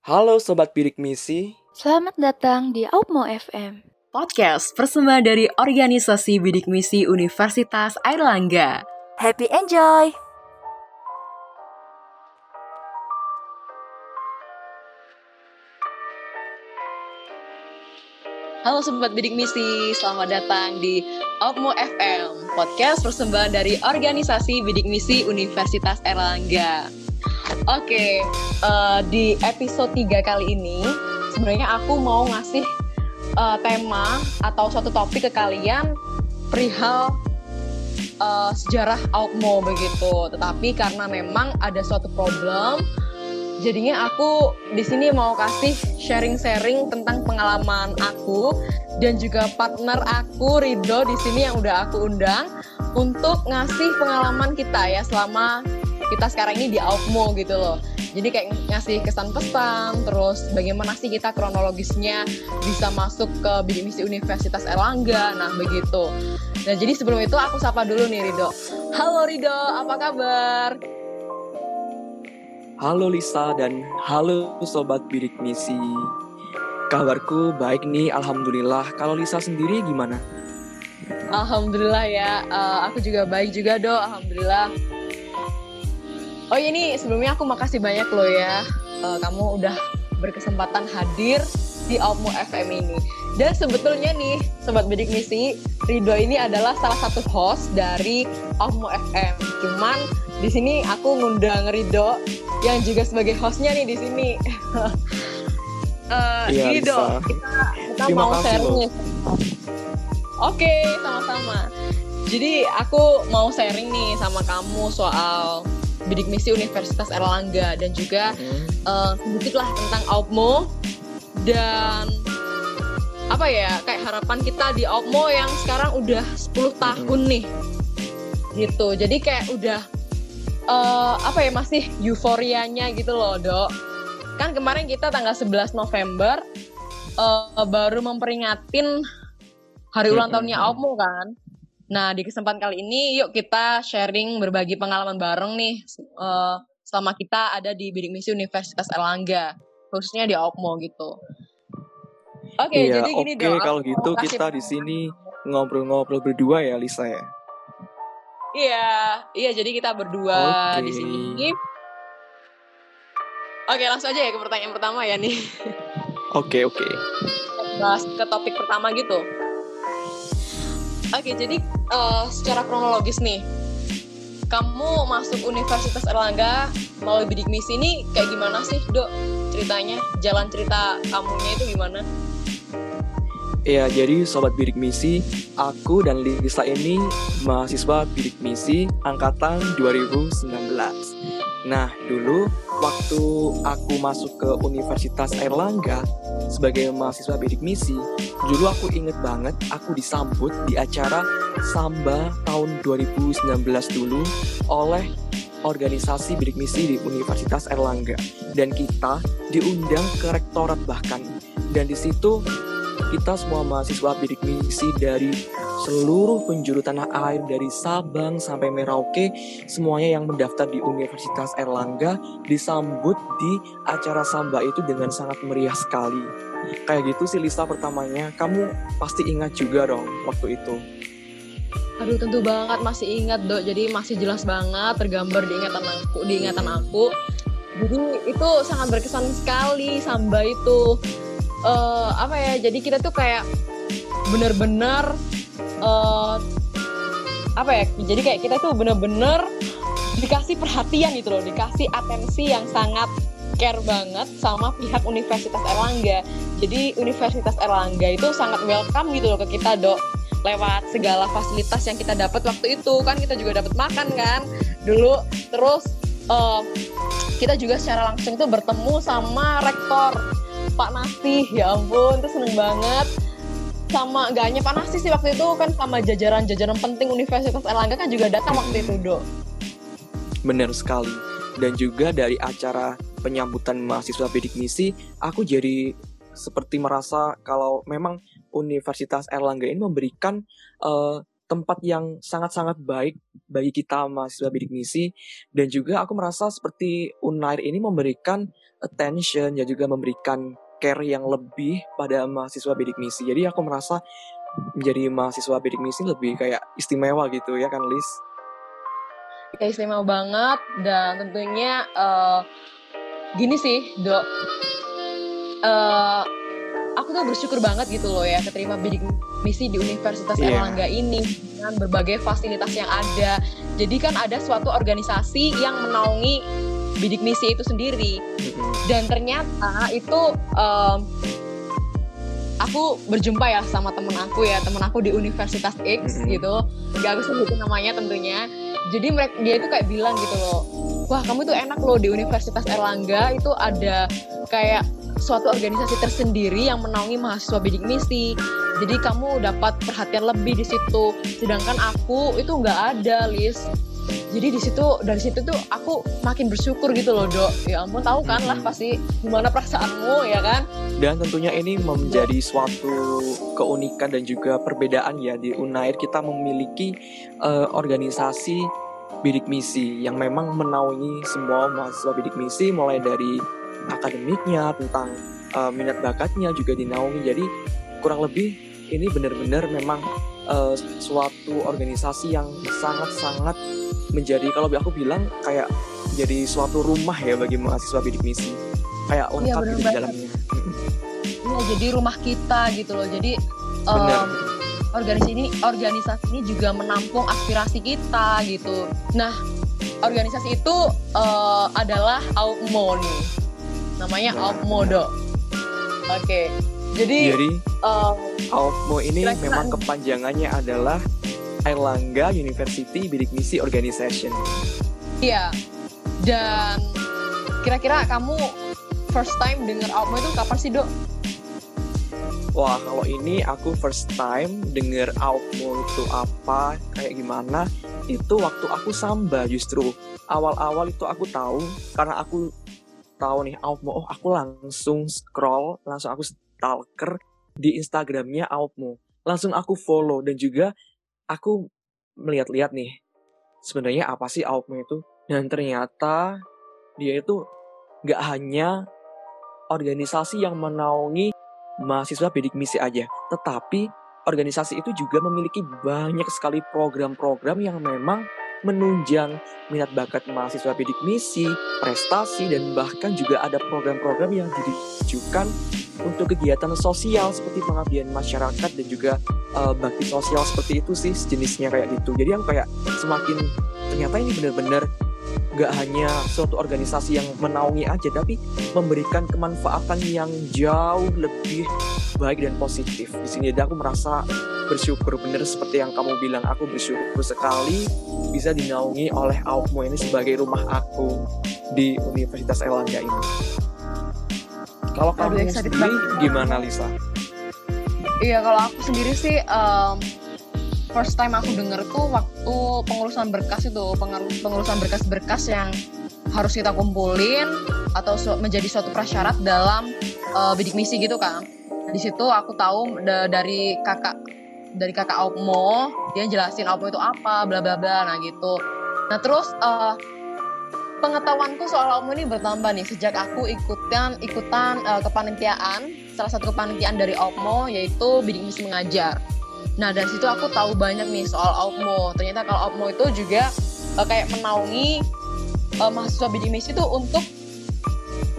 Halo Sobat Bidik Misi, Selamat datang di Aupmo FM. Podcast persembahan dari Organisasi Bidik Misi Universitas Airlangga. Happy enjoy! Halo Sobat Bidik Misi, selamat datang di Opmo FM, podcast persembahan dari Organisasi Bidik Misi Universitas Erlangga. Oke, eh, di episode 3 kali ini, sebenarnya aku mau ngasih eh, tema atau suatu topik ke kalian perihal eh, sejarah Opmo begitu. Tetapi karena memang ada suatu problem, jadinya aku di sini mau kasih sharing-sharing tentang pengalaman aku dan juga partner aku Rido di sini yang udah aku undang untuk ngasih pengalaman kita ya selama kita sekarang ini di Aufmo gitu loh. Jadi kayak ngasih kesan pesan, terus bagaimana sih kita kronologisnya bisa masuk ke bidik misi Universitas Erlangga, nah begitu. Nah jadi sebelum itu aku sapa dulu nih Rido. Halo Rido, apa kabar? halo Lisa dan halo Sobat Bidik Misi. Kabarku baik nih, Alhamdulillah. Kalau Lisa sendiri gimana? Alhamdulillah ya, eh, aku juga baik juga do, Alhamdulillah. Oh iya nih, sebelumnya aku makasih banyak loh ya, eh, kamu udah berkesempatan hadir di Almo FM ini. Dan sebetulnya nih, Sobat Bidik Misi, Rido ini adalah salah satu host dari Almo FM. Cuman di sini aku ngundang Rido yang juga sebagai hostnya nih di sini. Eh, Iya, gini Lisa. Do, kita, kita Terima mau kasih sharing. Oke, sama-sama. Jadi aku mau sharing nih sama kamu soal bidik misi Universitas Erlangga dan juga Hmm, lah tentang Aupmo dan apa ya kayak harapan kita di Aupmo yang sekarang udah 10 tahun nih gitu. Jadi kayak udah eh, apa ya masih euforianya gitu loh dok. Kan kemarin kita tanggal 11 November eh, baru memperingatin hari ulang Mm-mm. tahunnya Aupmo kan nah di kesempatan kali ini yuk kita sharing berbagi pengalaman bareng nih eh, selama kita ada di bidik misi Universitas Erlangga khususnya di Aupmo gitu. Oke, Iya, jadi gini oke dong. kalau aku gitu kita di sini ngobrol-ngobrol berdua ya Lisa ya. Iya, iya jadi kita berdua Oke. di sini. Oke, langsung aja ya ke pertanyaan pertama ya nih. Oke oke. Kita bahas ke topik pertama gitu. Oke, jadi eh, secara kronologis nih, kamu masuk Universitas Erlangga melalui bidik misi ini kayak gimana sih, Dok? Ceritanya, jalan cerita kamunya itu gimana? Ya, jadi Sobat Bidik Misi, aku dan Lisa ini mahasiswa Bidik Misi angkatan 2019. Nah, dulu waktu aku masuk ke Universitas Erlangga sebagai mahasiswa Bidik Misi, dulu aku inget banget aku disambut di acara Samba tahun 2019 dulu oleh organisasi Bidik Misi di Universitas Erlangga. Dan kita diundang ke rektorat bahkan. Dan di situ kita semua mahasiswa bidik misi dari seluruh penjuru tanah air dari Sabang sampai Merauke semuanya yang mendaftar di Universitas Erlangga disambut di acara Samba itu dengan sangat meriah sekali. Kayak gitu sih Lisa pertamanya. Kamu pasti ingat juga dong waktu itu. Aduh tentu banget. Masih ingat dok. Jadi masih jelas banget tergambar di ingatan aku di ingatan aku. Jadi itu sangat berkesan sekali samba itu Eh, apa ya jadi kita tuh kayak bener-bener eh, apa ya jadi kayak kita tuh bener-bener dikasih perhatian gitu loh dikasih atensi yang sangat care banget sama pihak Universitas Erlangga. Jadi Universitas Erlangga itu sangat welcome gitu loh ke kita dok. Lewat segala fasilitas yang kita dapat waktu itu. Kan kita juga dapat makan kan? Dulu terus eh, kita juga secara langsung tuh bertemu sama rektor Pak Nasih ya ampun itu seneng banget. Sama gak hanya Pak Nasih sih waktu itu kan sama jajaran-jajaran penting Universitas Erlangga kan juga datang waktu itu dok benar sekali. Dan juga dari acara penyambutan mahasiswa bidik misi aku jadi seperti merasa kalau memang Universitas Erlangga ini memberikan eh, tempat yang sangat-sangat baik bagi kita mahasiswa bidik misi. Dan juga aku merasa seperti Unair ini memberikan attention dan juga memberikan care yang lebih pada mahasiswa bidik misi. Jadi aku merasa menjadi mahasiswa bidik misi lebih kayak istimewa gitu ya kan Lis? Ya istimewa banget dan tentunya uh, gini sih dok, uh, aku tuh bersyukur banget gitu loh ya keterima bidik misi di Universitas yeah. Erlangga ini dengan berbagai fasilitas yang ada. Jadi kan ada suatu organisasi yang menaungi bidik misi itu sendiri. Dan ternyata itu um, aku berjumpa ya sama temen aku ya, temen aku di Universitas X gitu. Gak aku sebutin namanya tentunya. Jadi mereka dia itu kayak bilang gitu loh, wah kamu tuh enak loh di Universitas Erlangga itu ada kayak suatu organisasi tersendiri yang menaungi mahasiswa bidik misi. Jadi kamu dapat perhatian lebih di situ. Sedangkan aku itu nggak ada, Lis. Jadi di situ dari situ tuh aku makin bersyukur gitu loh, Dok. Ya ampun, tahu kan lah pasti gimana perasaanmu ya kan? Dan tentunya ini menjadi suatu keunikan dan juga perbedaan ya di Unair kita memiliki uh, organisasi bidik misi yang memang menaungi semua mahasiswa bidik misi mulai dari akademiknya, tentang uh, minat bakatnya juga dinaungi. Jadi kurang lebih ini benar-benar memang uh, suatu organisasi yang sangat-sangat menjadi kalau aku bilang kayak jadi suatu rumah ya bagi mahasiswa bidik misi. Kayak iya, lengkap ya, di dalamnya. Iya, jadi rumah kita gitu loh. Jadi um, organisasi ini organisasi ini juga menampung aspirasi kita gitu. Nah, organisasi itu uh, adalah AUMO nih namanya nah. Alpmodo. Oke. Okay. Jadi, Jadi Alpmo ini memang kepanjangannya adalah Airlangga University Bidik Misi Organization. Iya. Dan kira-kira kamu first time dengar Alpmo itu kapan sih, Dok? Wah, kalau ini aku first time denger Alpmo itu apa, kayak gimana, itu waktu aku samba justru. Awal-awal itu aku tahu karena aku tahu nih Aupmo, oh aku langsung scroll, langsung aku stalker di Instagramnya Aupmo. Langsung aku follow dan juga aku melihat-lihat nih sebenarnya apa sih Aupmo itu. Dan ternyata dia itu gak hanya organisasi yang menaungi mahasiswa bidik misi aja, tetapi organisasi itu juga memiliki banyak sekali program-program yang memang menunjang minat bakat mahasiswa bidik misi, prestasi, dan bahkan juga ada program-program yang ditujukan untuk kegiatan sosial seperti pengabdian masyarakat dan juga uh, bakti sosial seperti itu sih jenisnya kayak gitu. Jadi yang kayak semakin ternyata ini benar-benar gak hanya suatu organisasi yang menaungi aja, tapi memberikan kemanfaatan yang jauh lebih baik dan positif. Di sini aku merasa bersyukur bener seperti yang kamu bilang aku bersyukur sekali bisa dinaungi oleh Aukmo ini sebagai rumah aku di Universitas Erlangga ini. Kalau kamu sendiri gimana Lisa? Iya kalau aku sendiri sih um, first time aku denger tuh waktu pengurusan berkas itu pengurusan berkas-berkas yang harus kita kumpulin atau menjadi suatu prasyarat dalam uh, bidik misi gitu kan. Di situ aku tahu dari kakak dari kakak Opmo dia jelasin Opmo itu apa bla bla bla nah gitu. Nah terus uh, pengetahuanku soal Opmo ini bertambah nih. Sejak aku ikutan ikutan uh, kepanitiaan salah satu kepanitiaan dari Opmo yaitu bidik misi mengajar. Nah dari situ aku tahu banyak nih soal Opmo ternyata kalau Opmo itu juga uh, kayak menaungi uh, mahasiswa bidik misi itu untuk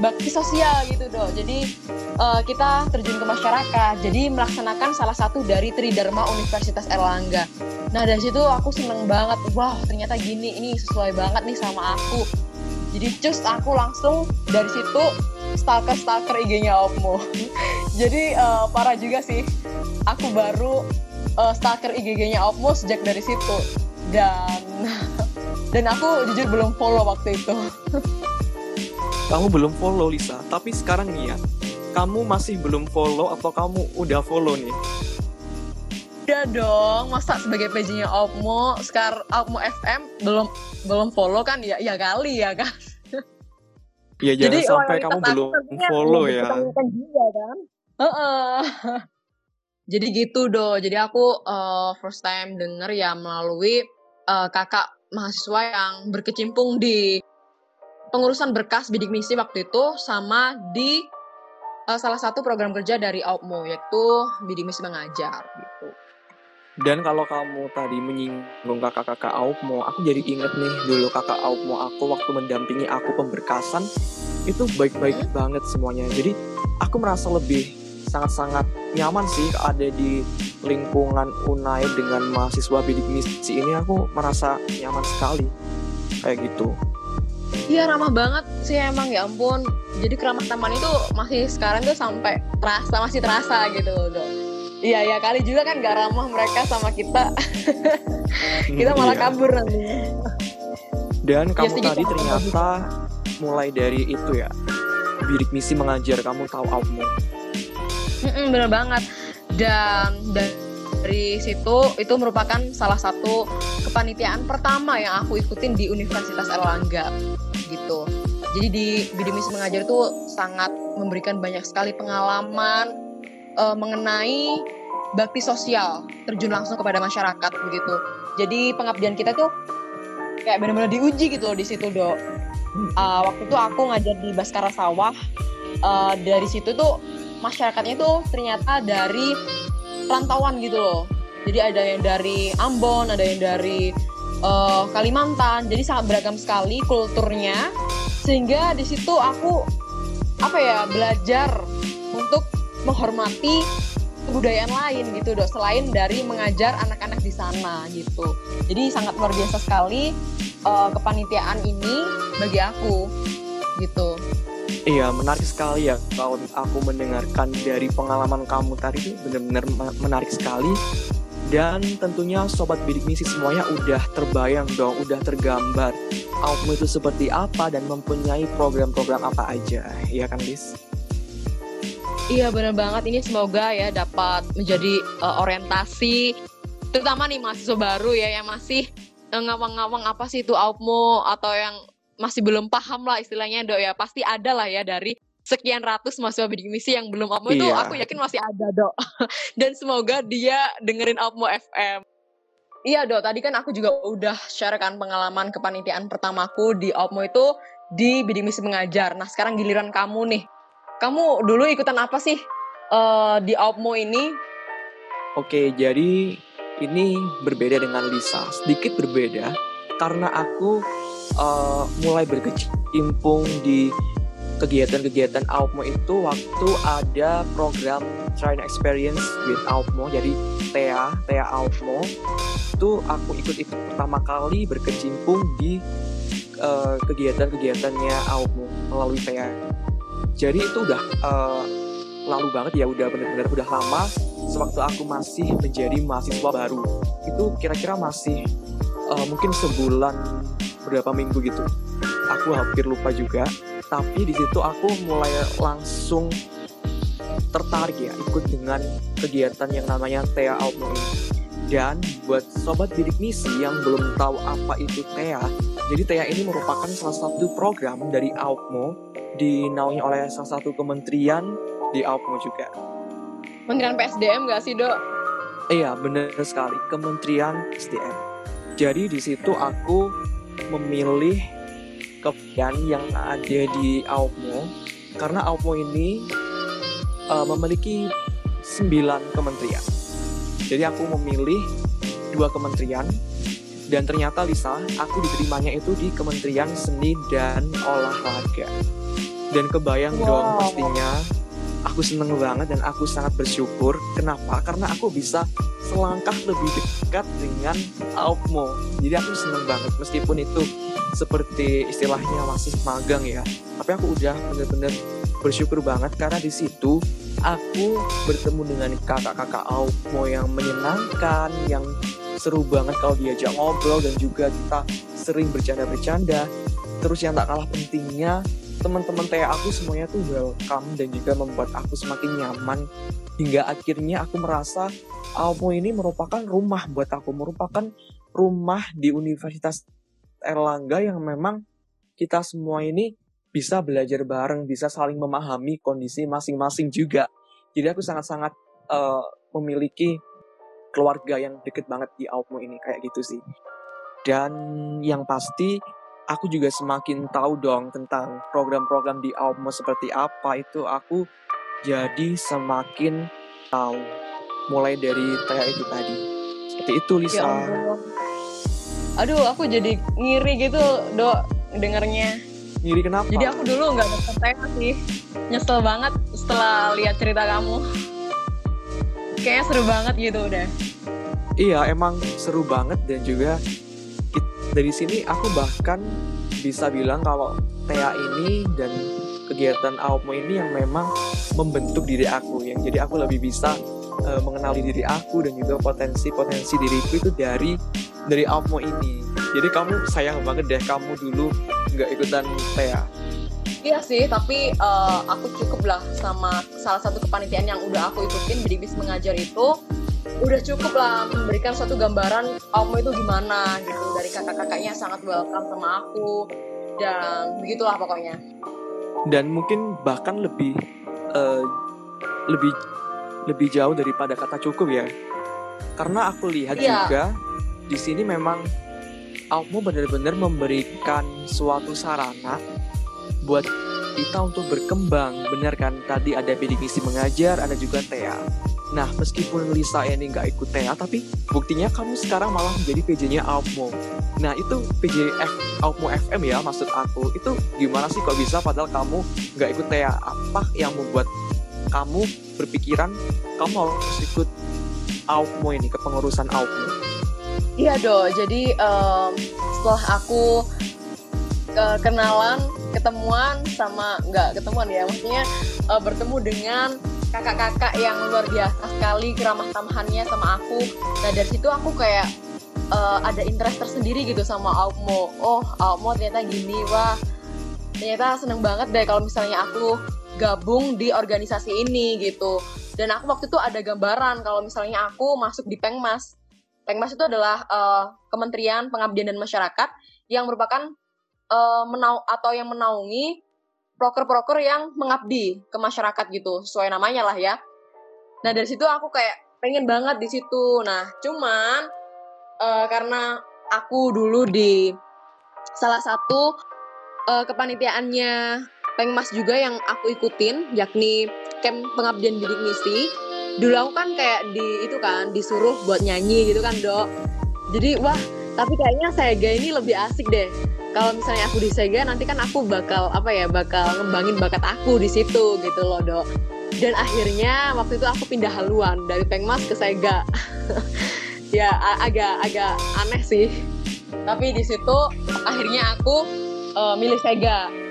bakti sosial gitu dong. Jadi uh, kita terjun ke masyarakat. Jadi melaksanakan salah satu dari Tridharma Universitas Erlangga. Nah dari situ aku seneng banget. Wah ternyata gini ini sesuai banget nih sama aku. Jadi cus aku langsung dari situ stalker stalker IG-nya Opmo. Jadi uh, parah juga sih. Aku baru uh, stalker IG-nya Opmo sejak dari situ. Dan dan aku jujur belum follow waktu itu. kamu belum follow Lisa, tapi sekarang nih ya, kamu masih belum follow atau kamu udah follow nih? Udah dong, masa sebagai page-nya Opmo, sekarang Opmo FM belum belum follow kan ya ya kali ya kan. Ya jangan Jadi, sampai kamu belum follow ya. Juga, kan? Uh -uh. Jadi gitu do. Jadi aku uh, first time denger ya melalui uh, kakak mahasiswa yang berkecimpung di pengurusan berkas bidik misi waktu itu sama di uh, salah satu program kerja dari AUPMO yaitu bidik misi mengajar gitu. Dan kalau kamu tadi menyinggung kakak-kakak AUPMO, aku jadi inget nih dulu kakak AUPMO aku waktu mendampingi aku pemberkasan itu baik-baik hmm? banget semuanya. Jadi aku merasa lebih sangat-sangat nyaman sih ada di lingkungan Unai dengan mahasiswa bidik misi ini aku merasa nyaman sekali kayak gitu. Iya ramah banget sih emang ya ampun. Jadi keramah taman itu masih sekarang tuh sampai terasa masih terasa gitu loh. Iya ya kali juga kan gak ramah mereka sama kita. kita malah iya. kabur nanti. Dan kamu ya, tadi ternyata mulai dari itu ya bidik misi mengajar kamu tahu Outmo Mm-mm, bener banget. Dan dari situ itu merupakan salah satu kepanitiaan pertama yang aku ikutin di Universitas Erlangga gitu. Jadi di bidik misi mengajar itu sangat memberikan banyak sekali pengalaman uh, mengenai bakti sosial terjun langsung kepada masyarakat begitu. Jadi pengabdian kita tuh kayak benar-benar diuji gitu loh di situ dok. Uh, waktu itu aku ngajar di Baskara Sawah. Uh, dari situ tuh masyarakatnya itu ternyata dari rantauan gitu loh. Jadi ada yang dari Ambon, ada yang dari uh, Kalimantan. Jadi sangat beragam sekali kulturnya. Sehingga di situ aku apa ya belajar untuk menghormati kebudayaan lain gitu dok selain dari mengajar anak-anak di sana gitu jadi sangat luar biasa sekali uh, kepanitiaan ini bagi aku gitu Iya, menarik sekali ya kalau aku mendengarkan dari pengalaman kamu tadi benar-benar menarik sekali. Dan tentunya sobat bidik misi semuanya udah terbayang dong, udah tergambar. Outmu itu seperti apa dan mempunyai program-program apa aja, ya kan Liz? Iya benar banget, ini semoga ya dapat menjadi uh, orientasi terutama nih mahasiswa baru ya yang masih eh, ngawang-ngawang apa sih itu outmo atau yang masih belum paham lah istilahnya dok ya. Pasti ada lah ya dari sekian ratus mahasiswa bidik misi yang belum Opmo itu iya. aku yakin masih ada dok. Dan semoga dia dengerin Opmo FM iya dok. Tadi kan aku juga udah share kan pengalaman kepanitiaan pertamaku di Opmo itu di bidik misi mengajar. Nah sekarang giliran kamu nih. Kamu dulu ikutan apa sih uh, di Opmo ini? Oke jadi ini berbeda dengan Lisa. Sedikit berbeda karena aku uh, mulai berkecimpung di kegiatan-kegiatan Aupmo itu waktu ada program Trying Experience with Aupmo jadi TEA, TEA Aupmo itu aku ikut itu pertama kali berkecimpung di uh, kegiatan-kegiatannya Aupmo melalui TEA. Jadi itu udah uh, lalu banget ya udah bener-bener udah lama sewaktu aku masih menjadi mahasiswa baru. Itu kira-kira masih uh, mungkin sebulan berapa minggu gitu. Aku hampir lupa juga tapi di situ aku mulai langsung tertarik ya ikut dengan kegiatan yang namanya TEA ini dan buat sobat bidik misi yang belum tahu apa itu TEA jadi TEA ini merupakan salah satu program dari Outmo dinaungi oleh salah satu kementerian di Outmo juga. Kementerian PSDM gak sih dok? Iya bener sekali. Kementerian SDM jadi di situ aku memilih kebijakan yang ada di Aupmo karena Aupmo ini uh, memiliki 9 kementerian. Jadi aku memilih dua kementerian dan ternyata Lisa, aku diterimanya itu di Kementerian Seni dan Olahraga. Dan kebayang wow. dong pastinya aku seneng banget dan aku sangat bersyukur. Kenapa? Karena aku bisa selangkah lebih dekat dengan Aupmo. Jadi aku seneng banget meskipun itu seperti istilahnya masih magang ya. Tapi aku udah bener-bener bersyukur banget karena di situ aku bertemu dengan kakak-kakak Aupmo yang menyenangkan, yang seru banget kalau diajak ngobrol dan juga kita sering bercanda-bercanda. Terus yang tak kalah pentingnya teman-teman teh aku semuanya tuh welcome dan juga membuat aku semakin nyaman hingga akhirnya aku merasa Almo ini merupakan rumah buat aku merupakan rumah di Universitas Erlangga yang memang kita semua ini bisa belajar bareng bisa saling memahami kondisi masing-masing juga jadi aku sangat-sangat uh, memiliki keluarga yang deket banget di Aupmo ini kayak gitu sih. Dan yang pasti aku juga semakin tahu dong tentang program-program di Aupmo seperti apa itu aku jadi semakin tahu mulai dari kayak itu tadi. Seperti itu Lisa. Ya. Aduh, aku jadi ngiri gitu, Dok, dengernya. Ngiri kenapa? Jadi aku dulu nggak tema sih. Nyesel banget setelah lihat cerita kamu. Kayaknya seru banget gitu udah. Iya, emang seru banget dan juga dari sini aku bahkan bisa bilang kalau Tea ini dan kegiatan Aupmo ini yang memang membentuk diri aku yang jadi aku lebih bisa eh, mengenali diri aku dan juga potensi-potensi diriku itu dari dari Aupmo ini. Jadi kamu sayang banget deh kamu dulu nggak ikutan Tea. Iya sih, tapi eh, aku cukup lah sama salah satu kepanitiaan yang udah aku ikutin bidik bis mengajar itu udah cukup lah memberikan suatu gambaran Aumo itu gimana gitu dari kakak-kakaknya sangat welcome sama aku dan begitulah pokoknya. dan mungkin bahkan lebih eh, lebih lebih jauh daripada kata cukup ya. Karena aku lihat Iya. juga di sini memang Aukmo benar-benar memberikan suatu sarana buat kita untuk berkembang. Benar kan? Tadi ada misi mengajar ada juga TEA. Nah meskipun Lisa ini nggak ikut TEA tapi buktinya kamu sekarang malah menjadi PJ-nya Aukmo nah itu PJ F, Aukmo FM ya maksud aku. Itu gimana sih kok bisa padahal kamu nggak ikut TEA? Apa yang membuat kamu berpikiran kamu harus ikut Aukmo ini kepengurusan Aukmo Iya do, jadi em, setelah aku ke- kenalan, ketemuan sama nggak ketemuan ya, maksudnya eh, bertemu dengan kakak-kakak yang luar biasa sekali keramah tamahannya sama aku. Nah dari situ aku kayak eh, ada interest tersendiri gitu sama Aukmo. Oh Aukmo ternyata gini, wah ternyata seneng banget deh kalau misalnya aku gabung di organisasi ini gitu. Dan aku waktu itu ada gambaran kalau misalnya aku masuk di Pengmas. Pengmas itu adalah eh, Kementerian Pengabdian dan Masyarakat yang merupakan eh, menau atau yang menaungi proker-proker yang mengabdi ke masyarakat gitu, sesuai namanya lah ya. Nah dari situ aku kayak pengen banget di situ. Nah cuman eh, karena aku dulu di salah satu eh, kepanitiaannya Pengmas juga yang aku ikutin, yakni camp pengabdian bidik misi. Dulu aku kan kayak di itu kan disuruh buat nyanyi gitu kan dok. Jadi wah tapi kayaknya Sega ini lebih asik deh. Kalau misalnya aku di Sega nanti kan aku bakal apa ya bakal ngembangin bakat aku di situ gitu loh dok. Dan akhirnya waktu itu aku pindah haluan dari Pengmas ke Sega. Ya agak agak aneh sih. Tapi di situ akhirnya aku eh, milih Sega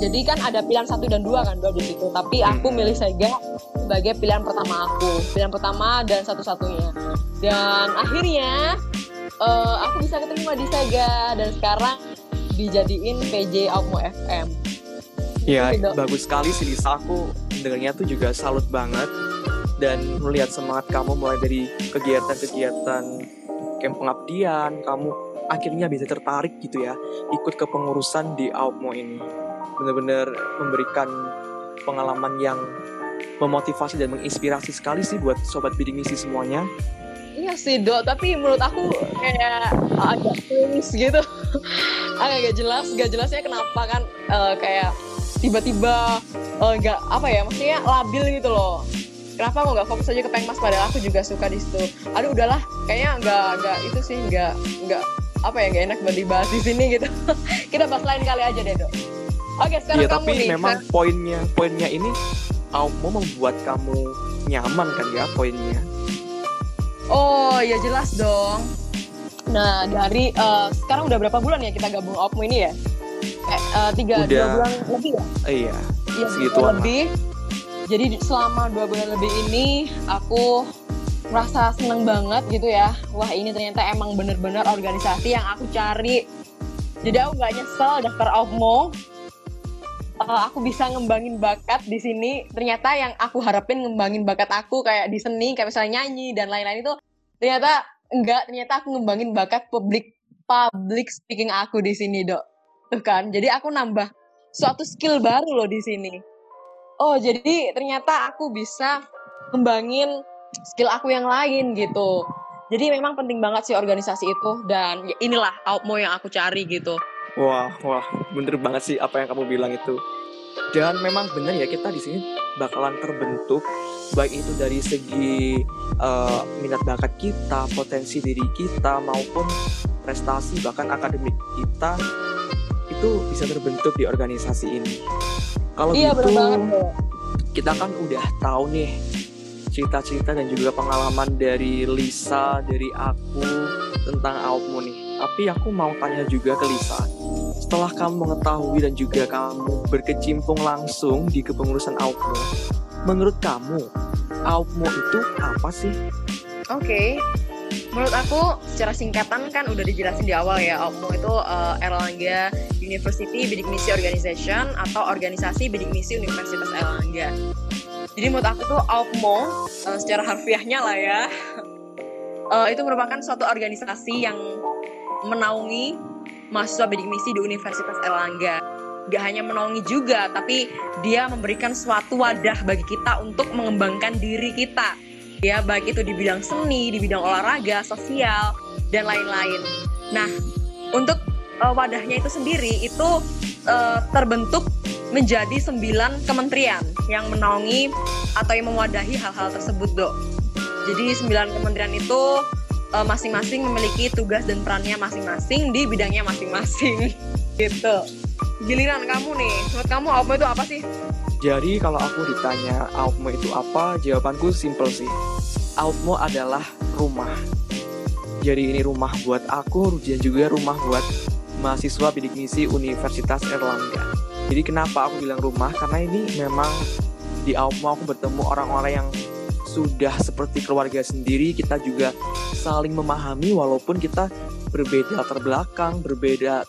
jadi kan ada pilihan satu dan dua kan dua di situ tapi aku Hmm. milih Sega sebagai pilihan pertama aku pilihan pertama dan satu-satunya dan akhirnya eh, aku bisa keterima di Sega dan sekarang dijadiin PJ Aukmo FM Ya, Gitu. bagus sekali sih Lisa. Aku dengarnya tuh juga salut banget dan melihat semangat kamu mulai dari kegiatan-kegiatan camp pengabdian, kamu akhirnya bisa tertarik gitu ya, ikut ke pengurusan di Aukmo ini. Benar-benar memberikan pengalaman yang memotivasi dan menginspirasi sekali sih buat sobat bidik misi semuanya. Iya sih dok, tapi menurut aku kayak agak tulis gitu, agak gak jelas, gak jelasnya kenapa kan eh, kayak tiba-tiba eh, nggak apa ya, maksudnya labil gitu loh. Kenapa kok nggak fokus aja ke Pengmas padahal aku juga suka di situ. Aduh udahlah, kayaknya nggak nggak itu sih nggak nggak apa ya nggak enak buat dibahas di sini gitu. Kita bahas lain kali aja deh dok. Oke sekarang Iya, kamu tapi nih. memang poinnya poinnya ini Aukmo membuat kamu nyaman kan ya poinnya. Oh ya jelas dong. Nah dari eh, sekarang udah berapa bulan ya kita gabung Opmo ini ya? Eh, tiga Udah. dua bulan lebih ya? Iya. Iya dua bulan lah. lebih. Jadi di- selama dua bulan lebih ini aku merasa seneng banget gitu ya. Wah ini ternyata emang bener-bener organisasi yang aku cari. Jadi aku nggak nyesel daftar Opmo. Eh, aku bisa ngembangin bakat di sini. Ternyata yang aku harapin ngembangin bakat aku kayak di seni, kayak misalnya nyanyi dan lain-lain itu ternyata enggak. Ternyata aku ngembangin bakat public public speaking aku di sini, Dok. Tuh kan. Jadi aku nambah suatu skill baru loh di sini. Oh, jadi ternyata aku bisa ngembangin skill aku yang lain gitu. Jadi memang penting banget sih organisasi itu dan ya inilah Outmo yang aku cari gitu. Wah, wah, bener banget sih apa yang kamu bilang itu. Dan memang benar ya kita di sini bakalan terbentuk baik itu dari segi uh, minat bakat kita, potensi diri kita maupun prestasi bahkan akademik kita itu bisa terbentuk di organisasi ini. Kalau iya, gitu, banget, kita kan udah tahu nih cerita-cerita dan juga pengalaman dari Lisa, dari aku tentang Aupmu nih. Tapi aku mau tanya juga ke Lisa. Setelah kamu mengetahui dan juga kamu berkecimpung langsung di kepengurusan Aupmu, menurut kamu Aupmu itu apa sih? Oke, okay. menurut aku secara singkatan kan udah dijelasin di awal ya Aupmu itu uh, Erlangga University Bidik Misi Organization atau organisasi bidik misi Universitas Erlangga. Jadi menurut aku tuh AUPMO uh, eh, secara harfiahnya lah ya uh, itu merupakan suatu organisasi yang menaungi mahasiswa bidik misi di Universitas Erlangga. Gak hanya menaungi juga, tapi dia memberikan suatu wadah bagi kita untuk mengembangkan diri kita. Ya, baik itu di bidang seni, di bidang olahraga, sosial, dan lain-lain. Nah, untuk uh, wadahnya itu sendiri itu uh, terbentuk menjadi sembilan kementerian yang menaungi atau yang mewadahi hal-hal tersebut, Dok. Jadi sembilan kementerian itu masing-masing memiliki tugas dan perannya masing-masing di bidangnya masing-masing. gitu. Giliran kamu nih, menurut kamu AUPMO itu apa sih? Jadi kalau aku ditanya AUPMO itu apa, jawabanku simple sih. AUPMO adalah rumah. Jadi ini rumah buat aku, dan juga rumah buat mahasiswa bidik misi Universitas Erlangga. Jadi kenapa aku bilang rumah? Karena ini memang di Aupmo aku bertemu orang-orang yang sudah seperti keluarga sendiri. Kita juga saling memahami walaupun kita berbeda latar belakang, berbeda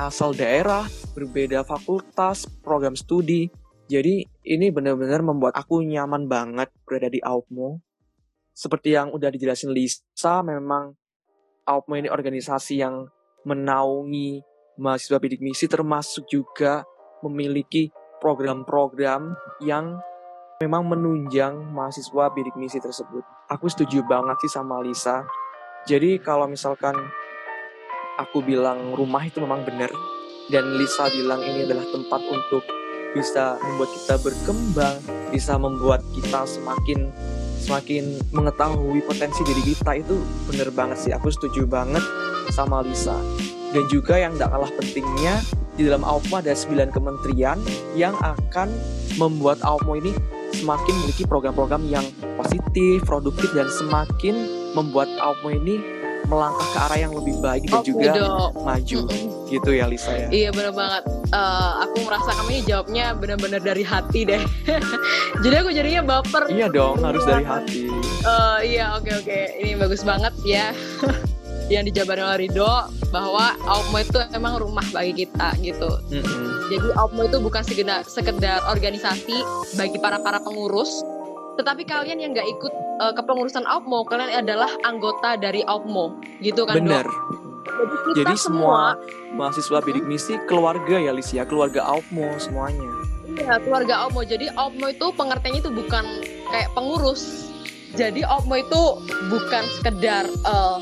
asal daerah, berbeda fakultas, program studi. Jadi ini benar-benar membuat aku nyaman banget berada di Aupmo. Seperti yang udah dijelasin Lisa, memang Aupmo ini organisasi yang menaungi mahasiswa bidik misi termasuk juga memiliki program-program yang memang menunjang mahasiswa bidik misi tersebut. Aku setuju banget sih sama Lisa. Jadi kalau misalkan aku bilang rumah itu memang benar dan Lisa bilang ini adalah tempat untuk bisa membuat kita berkembang, bisa membuat kita semakin semakin mengetahui potensi diri kita itu bener banget sih. Aku setuju banget sama Lisa. Dan juga yang tidak kalah pentingnya di dalam AUPMO ada 9 kementerian yang akan membuat AUPMO ini semakin memiliki program-program yang positif, produktif, dan semakin membuat AUPMO ini melangkah ke arah yang lebih baik dan oh, juga dong. maju. Mm. Gitu ya Lisa ya. Iya benar banget. Uh, aku merasa kamu ini jawabnya benar-benar dari hati deh. Jadi aku jadinya baper. Iya dong, harus dari hati. Uh, iya oke okay, oke. Okay. Ini bagus banget ya. yang dijabarin oleh Rido bahwa Aupmo itu emang rumah bagi kita gitu. Mm-hmm. Jadi Aupmo itu bukan sekedar, sekedar organisasi bagi para para pengurus, tetapi kalian yang nggak ikut uh, kepengurusan Aupmo, kalian adalah anggota dari Aupmo, gitu kan? Bener. Jadi, Jadi semua, semua mahasiswa bidik misi keluarga ya Lisia, keluarga Aupmo semuanya. Iya, keluarga Aupmo. Jadi Aupmo itu pengertiannya itu bukan kayak pengurus. Jadi Aupmo itu bukan sekedar uh,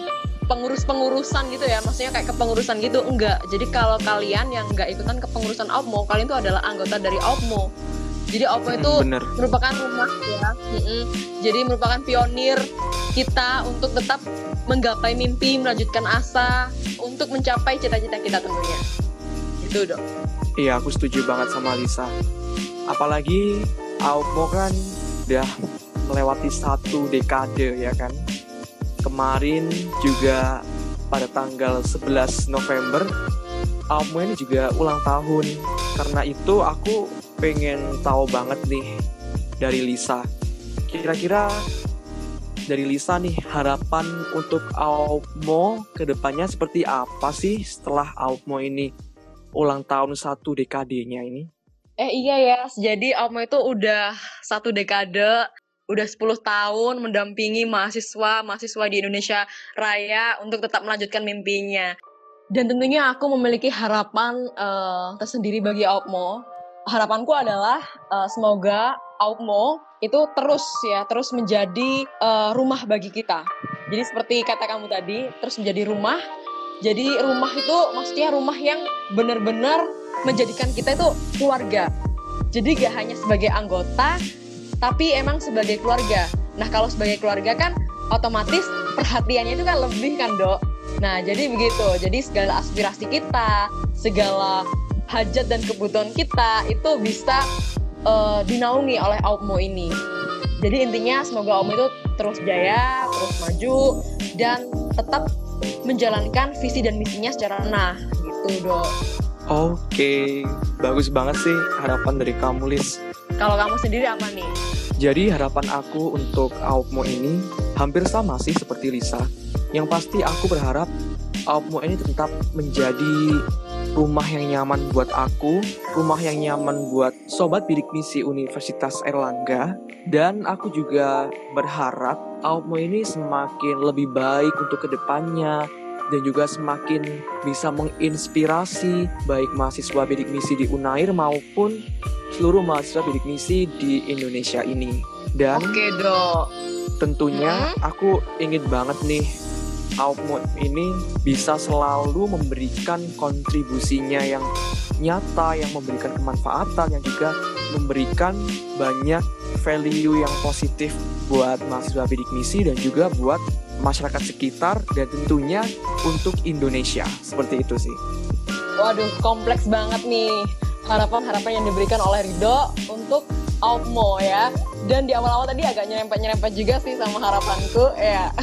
pengurus-pengurusan gitu ya. Maksudnya kayak kepengurusan gitu. Enggak. Jadi kalau kalian yang enggak ikutan kepengurusan OPMO kalian itu adalah anggota dari OPMO. Jadi OPMO itu Bener. merupakan rumah ya. Mm jadi merupakan pionir kita untuk tetap menggapai mimpi melanjutkan asa untuk mencapai cita-cita kita tentunya. Itu dong iya aku setuju banget sama Lisa. Apalagi OPMO kan udah melewati satu dekade ya kan kemarin juga pada tanggal 11 November Almo ini juga ulang tahun karena itu aku pengen tahu banget nih dari Lisa kira-kira dari Lisa nih harapan untuk Almo ke depannya seperti apa sih setelah Almo ini ulang tahun satu dekadenya ini? Eh iya ya, jadi Almo itu udah satu dekade udah 10 tahun mendampingi mahasiswa-mahasiswa di Indonesia Raya untuk tetap melanjutkan mimpinya. Dan tentunya aku memiliki harapan uh, tersendiri bagi Opmo. Harapanku adalah uh, semoga Aupmo itu terus ya, terus menjadi uh, rumah bagi kita. Jadi seperti kata kamu tadi, terus menjadi rumah. Jadi rumah itu maksudnya rumah yang benar-benar menjadikan kita itu keluarga. Jadi gak hanya sebagai anggota, tapi emang sebagai keluarga. Nah kalau sebagai keluarga kan otomatis perhatiannya itu kan lebih kan dok. Nah jadi begitu. Jadi segala aspirasi kita, segala hajat dan kebutuhan kita itu bisa uh, dinaungi oleh Aupmo ini. Jadi intinya semoga Aupmo itu terus jaya, terus maju, dan tetap menjalankan visi dan misinya secara nah gitu dok. Oke, bagus banget sih harapan dari kamu Lis. Kalau kamu sendiri apa nih? Jadi harapan aku untuk Aupmo ini hampir sama sih seperti Lisa. Yang pasti aku berharap Aupmo ini tetap menjadi rumah yang nyaman buat aku, rumah yang nyaman buat sobat bidik misi Universitas Erlangga, dan aku juga berharap Aupmo ini semakin lebih baik untuk ke depannya, dan juga semakin bisa menginspirasi baik mahasiswa bidik misi di Unair maupun seluruh mahasiswa bidik misi di Indonesia ini. Dan Oke dok. Tentunya hmm? aku ingin banget nih Outmood ini bisa selalu memberikan kontribusinya yang nyata, yang memberikan kemanfaatan, yang juga memberikan banyak value yang positif buat mahasiswa bidik misi dan juga buat masyarakat sekitar dan tentunya untuk Indonesia. Seperti itu sih. Waduh, kompleks banget nih harapan-harapan yang diberikan oleh Rido untuk Outmo ya. Dan di awal-awal tadi agak nyerempet-nyerempet juga sih sama harapanku ya.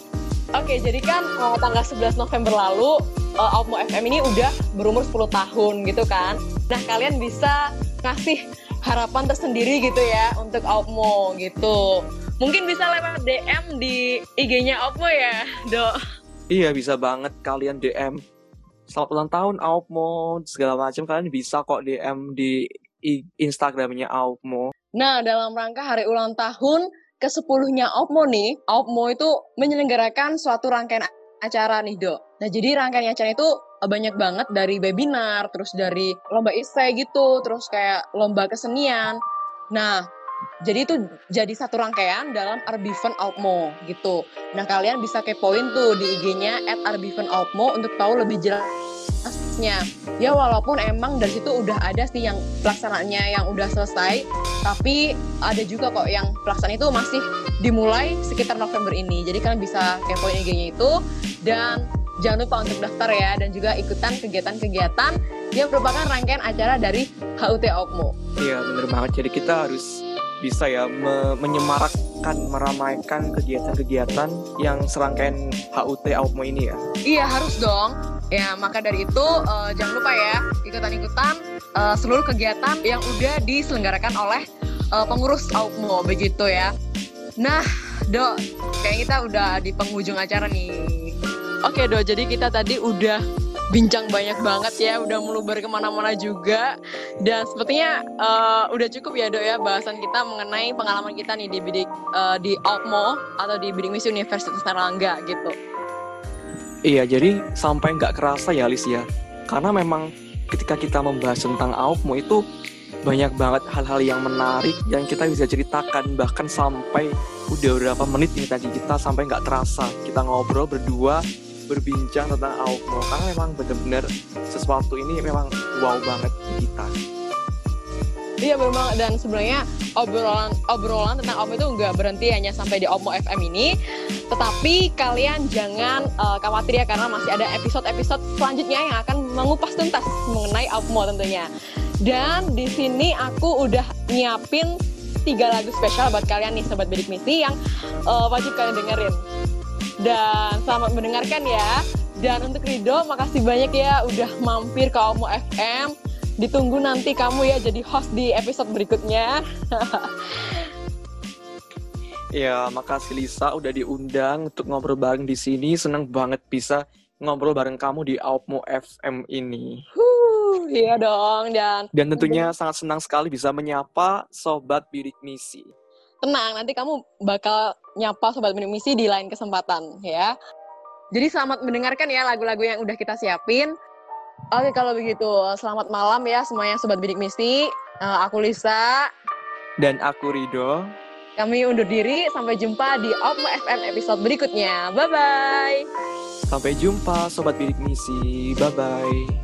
Oke, jadi kan uh, tanggal 11 November lalu uh, Aupmo FM ini udah berumur 10 tahun gitu kan. Nah, kalian bisa ngasih harapan tersendiri gitu ya untuk Aupmo gitu. Mungkin bisa lewat DM di IG-nya Aupmo ya, Dok. Iya, bisa banget kalian DM. Selamat ulang tahun Aupmo, segala macam kalian bisa kok DM di Instagramnya Aupmo. Nah, dalam rangka hari ulang tahun ke sepuluhnya Opmo nih, Opmo itu menyelenggarakan suatu rangkaian acara nih, Dok. Nah, jadi rangkaian acara itu banyak banget dari webinar, terus dari lomba isai gitu, terus kayak lomba kesenian. Nah, jadi itu jadi satu rangkaian dalam Arbiven Opmo gitu. Nah, kalian bisa kepoin tuh di IG-nya at Arbiven Opmo untuk tahu lebih jelas prosesnya. Ya walaupun emang dari situ udah ada sih yang pelaksanaannya yang udah selesai, tapi ada juga kok yang pelaksanaan itu masih dimulai sekitar November ini. Jadi kalian bisa kepoin IG-nya itu dan jangan lupa untuk daftar ya dan juga ikutan kegiatan-kegiatan yang merupakan rangkaian acara dari HUT Okmo. Iya bener banget. Jadi kita harus bisa ya me menyemarakkan, meramaikan kegiatan-kegiatan yang serangkaian HUT Okmo ini ya. Iya harus dong Ya, maka dari itu uh, jangan lupa ya ikutan-ikutan uh, seluruh kegiatan yang udah diselenggarakan oleh uh, pengurus AUPMO begitu ya. Nah, Dok, kayak kita udah di penghujung acara nih. Oke, Dok, jadi kita tadi udah bincang banyak banget ya, udah meluber ke mana-mana juga. Dan sepertinya uh, udah cukup ya dok ya bahasan kita mengenai pengalaman kita nih di bidik uh, di AUPMO atau di bidik misi Universitas Erlangga gitu. Iya, jadi sampai nggak kerasa ya, Lis ya. Karena memang ketika kita membahas tentang AUPMO itu banyak banget hal-hal yang menarik yang kita bisa ceritakan bahkan sampai udah berapa menit ini tadi kita sampai nggak terasa kita ngobrol berdua berbincang tentang AUPMO karena memang benar-benar sesuatu ini memang wow banget di kita. Iya banget dan sebenarnya obrolan obrolan tentang Omo itu nggak berhenti hanya sampai di Omo FM ini, tetapi kalian jangan uh, khawatir ya karena masih ada episode-episode selanjutnya yang akan mengupas tuntas mengenai Omo tentunya. Dan di sini aku udah nyiapin tiga lagu spesial buat kalian nih sobat bidik misi yang uh, wajib kalian dengerin. Dan selamat mendengarkan ya. Dan untuk Rido, makasih banyak ya udah mampir ke Omo FM ditunggu nanti kamu ya jadi host di episode berikutnya. ya, makasih Lisa udah diundang untuk ngobrol bareng di sini. Seneng banget bisa ngobrol bareng kamu di Aupmo FM ini. Huh, iya dong dan dan tentunya sangat senang sekali bisa menyapa sobat bidik misi. Tenang, nanti kamu bakal nyapa sobat bidik misi di lain kesempatan ya. Jadi selamat mendengarkan ya lagu-lagu yang udah kita siapin. Oke, kalau begitu selamat malam ya semuanya Sobat Bidik Misi. Uh, aku Lisa. Dan aku Rido. Kami undur diri, sampai jumpa di Opmo FM episode berikutnya. Bye-bye. Sampai jumpa Sobat Bidik Misi. Bye-bye.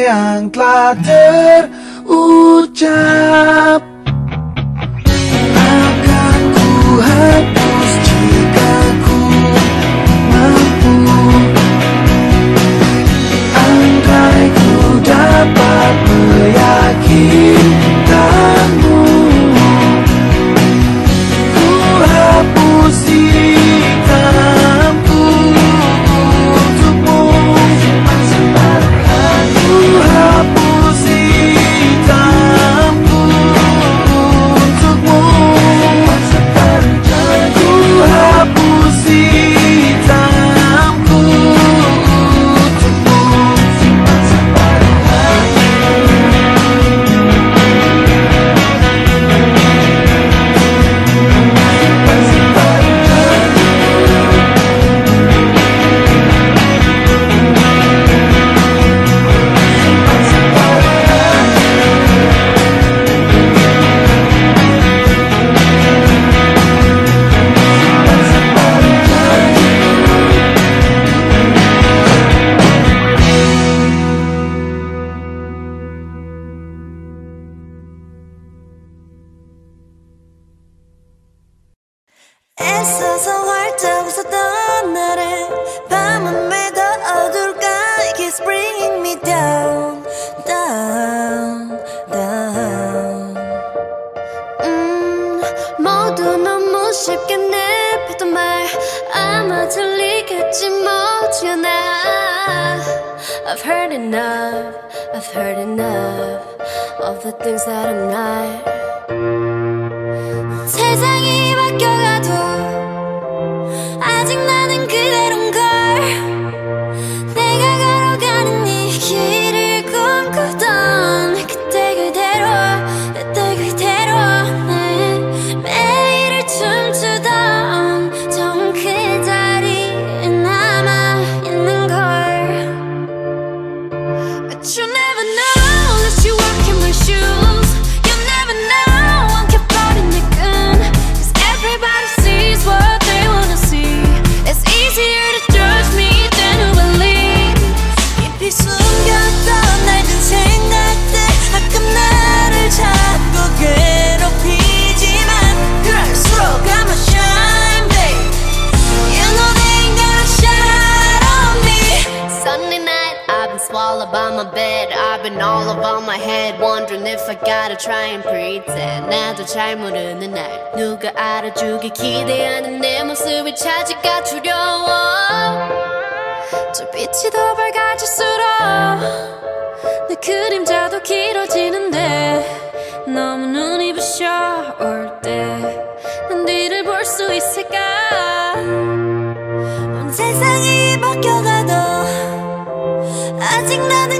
yang telah terucap. 애써서 활짝웃어 떠나래 밤은 왜더 It keeps bringing me down down down. 음 모두 너무 쉽게 내뱉던 말 아마 들리겠지 못지않아. I've heard enough I've heard enough Of the things that I'm not. gotta try and pretend. 나도 잘 모르는 날 누가 알아주길 기대하는 내 모습이 차지가 두려워. 저 빛이 더 밝아질수록 내 그림자도 길어지는데 너무 눈이 부셔 올때난 뒤를 볼 수 있을까? 온 세상이 바뀌어가도 아직 나는